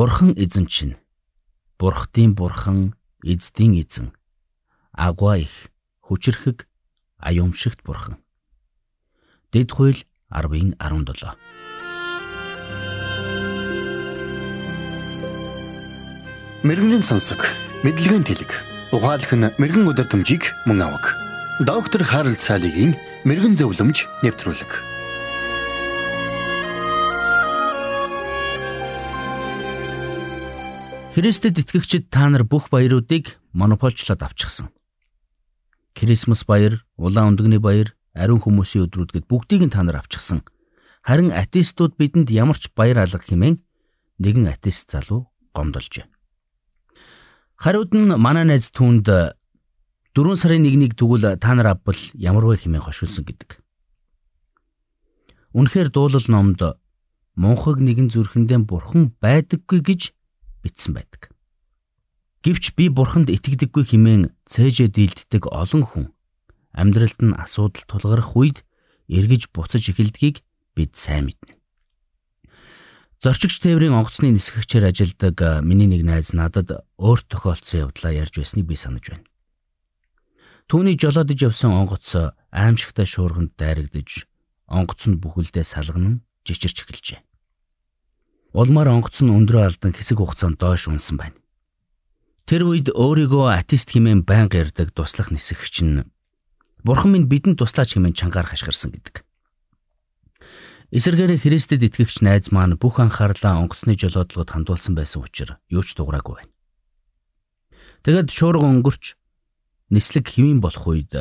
Бурхан эзэн чинь Бурхтын бурхан, эздийн эзэн. Агва их, хүчрхэг, аюумшигт бурхан. Дэд хууль 10-ын 17. Мэргэний сонсог, мэдлэгийн тэлэг. Ухаалх нь мэрэгэн өдөр төмжийг мөн авах. Доктор Харалт цаалогийн мэрэгэн зөвлөмж нэвтрүүлэг. Христэд итгэгчид та нар бүх баяруудыг монополчлоод авчихсан. Крисмас баяр, улаан өндөгний баяр, ариун хүмүүсийн өдрүүд гэд бүгдийг нь та нар авчихсан. Харин атеистууд бидэнд ямар ч баяр алга хэмээн нэгэн атеист залуу гомдолжээ. Хариуд нь манай найз түүнд 4 сарын 1-ний тэгвэл та нар авбал ямар вэ хэмээн хошуулсан гэдэг. Үнэхээр дуулал номд мунхаг нэгэн зүрхэндээ бурхан байдаггүй гэж бичсэн байдаг. Гэвч би бурханд итгэдэггүй хэмээн цээжээ дийлддэг олон хүн амьдралд нь асуудал тулгарх үед эргэж буцаж эхэлдгийг бид сайн мэднэ. Зорчигч тээврийн онгоцны нисгэгчээр ажилладаг миний нэг найз надад өөрт тохиолдсон явдлаа ярьж байсныг би санаж байна. Түүний жолоодж явсан онгоц аимшигтай шуурганд дайрагдж онгоц нь бүхэлдээ салганан жичирч эхэлжээ. Улмаар онгоцсон өндрөө алдан хэсэг хугацаанд доош унсан байна. Тэр үед өөрийгөө атеист хэмээн байнга ярддаг туслах нисгэгч нь Бурхан минь бидэнд туслаач хэмээн чангаар хашгирсан гэдэг. Эсэргээр Христэд итгэгч найз маань бүх анхаарлаа онгоцны жолоодлогод хандуулсан байсан учраас юу ч дуграагүй байна. Тэгэд шуурга өнгөрч нислэг хэвэн болох үед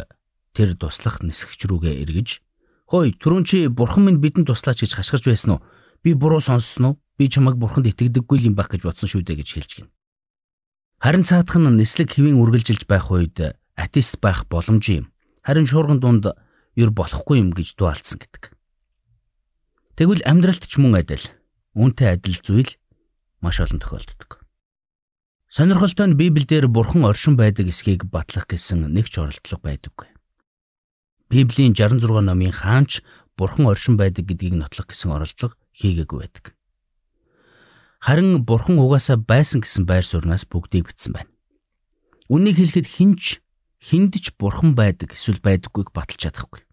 тэр туслах нисгэгч рүүгээ эргэж "Хөөе, түрүүн чи бурхан минь бидэнд туслаач гэж хашгирч байсан уу? Би буруу сонссон уу? Би чамайг бурханд итгэдэггүй юм байх гэж бодсон шүү дээ гэж хэлж гин. Харин цаадах нь нислэг хэвийн үргэлжилж байх үед атеист байх боломж юм. Харин шуурган дунд ер болохгүй юм гэж дуалцсан гэдэг. Тэгвэл амьдралт ч мөн адил. Үүнтэй адил зүйл маш олон тохиолддог. Сонирхолтой нь Библиэлд бурхан оршин байдаг эсхийг батлах гэсэн нэг ч оролдлого байдаггүй. Библийн 66 номын хаанч бурхан оршин байдаг гэдгийг нотлох гэсэн оролдлого хийгээгүй байдаг. Харин бурхан угаасаа байсан гэсэн байр сууриас бүгдийг бичсэн байна. Үнийг хэлэхэд хинч хиндэж бурхан байдаг эсвэл байдаггүйг баталж чадахгүй.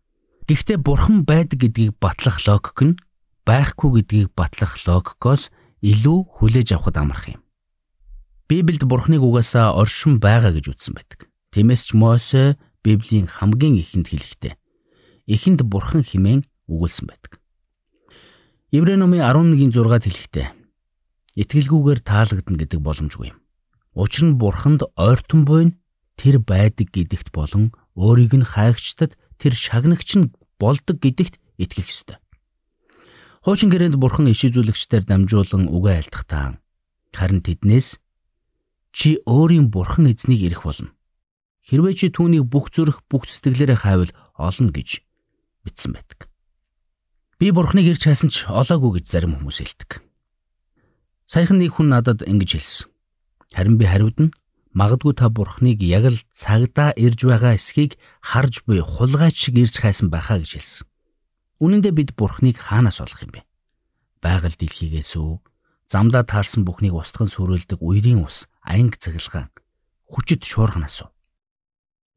Гэхдээ бурхан байдаг гэдгийг батлах логик нь байхгүй гэдгийг батлах логикоос илүү хүлээж авахд амарх юм. Библиэд бурхныг угаасаа оршин байгаа гэж үздэн байдаг. Тиймээс ч Мосе Библийн хамгийн ихэнд хэлэхдээ эхэнд бурхан химэн өгүүлсэн байдаг. Еврей номын 11-ийн 6-ад хэлэхдээ итгэлгүйгээр таалагдана гэдэг боломжгүй юм. Учир нь бурханд ойртон буйн тэр байдаг гэдэгт болон өөрийг нь хайгчдад тэр шагнагч нь болдог гэдэгт итгэх ёстой. Хуучин гэрээнд бурхан иш үзүүлэгчдээр дамжуулан үгээ айлтгатаа харин тэднээс чи өөрийн бурхан эзнийг ирэх болно. Хэрвээ чи түүнийг бүх зүрх бүх сэтгэлээрээ хайвал олно гэж бичсэн байдаг. Би бурхныг ирж хайсан ч олоогүй гэж зарим хүмүүс хэлдэг. Саяхан нэг хүн надад ингэж хэлсэн. Харин би хариуд нь магадгүй та бурхныг яг л цагдаа ирж байгаа эсхийг харж буй хулгайч шиг ирж хайсан байхаа гэж хэлсэн. Үнэн дээр бид бурхныг хаанаас олох юм бэ? Байгаль дэлхийгээс үү? Замдаа таарсан бүхнийг устган сүрэлдэг уярын ус, аянг цагилгаан, хүчит шуурганаас уу?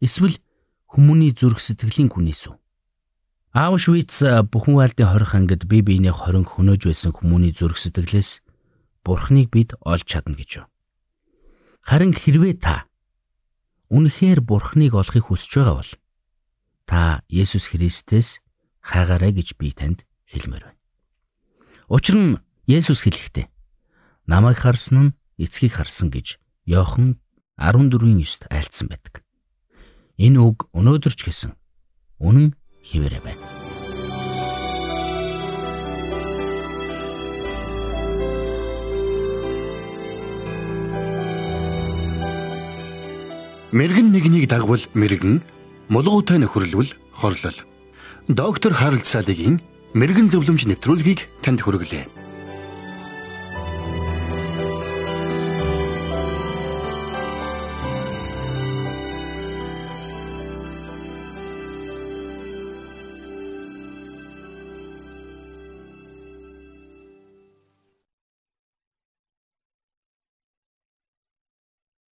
Эсвэл хүмүүний зүрх сэтгэлийн хүнээс үү? Аушвиц бүхэн вайлдын 20 ангид бие биенээ хорин хөнөөж байсан хүмүүний зүрх сэтгэлээс Бурхныг бид олж чадна гэж юу. Харин хэрвээ та үнэхээр Бурхныг олохыг хүсэж байгаа бол та Есүс Христэс хайгаарай гэж би танд хэлмээр байна. Учир нь Есүс хэлэхдээ намайг харсан нь эцгийг харсан гэж Иохан 14:9-д айлцсан байдаг. Энэ үг өнөөдөр ч гэсэн үнэн хിവэрэ байна. Мэргэн нэгнийг дагвал мэргэн, мулгуутай нөхөрлөл хорлол. Доктор Харалт цаалогийн мэрэгэн зөвлөмж нэвтрүүлгийг танд хүргэлээ.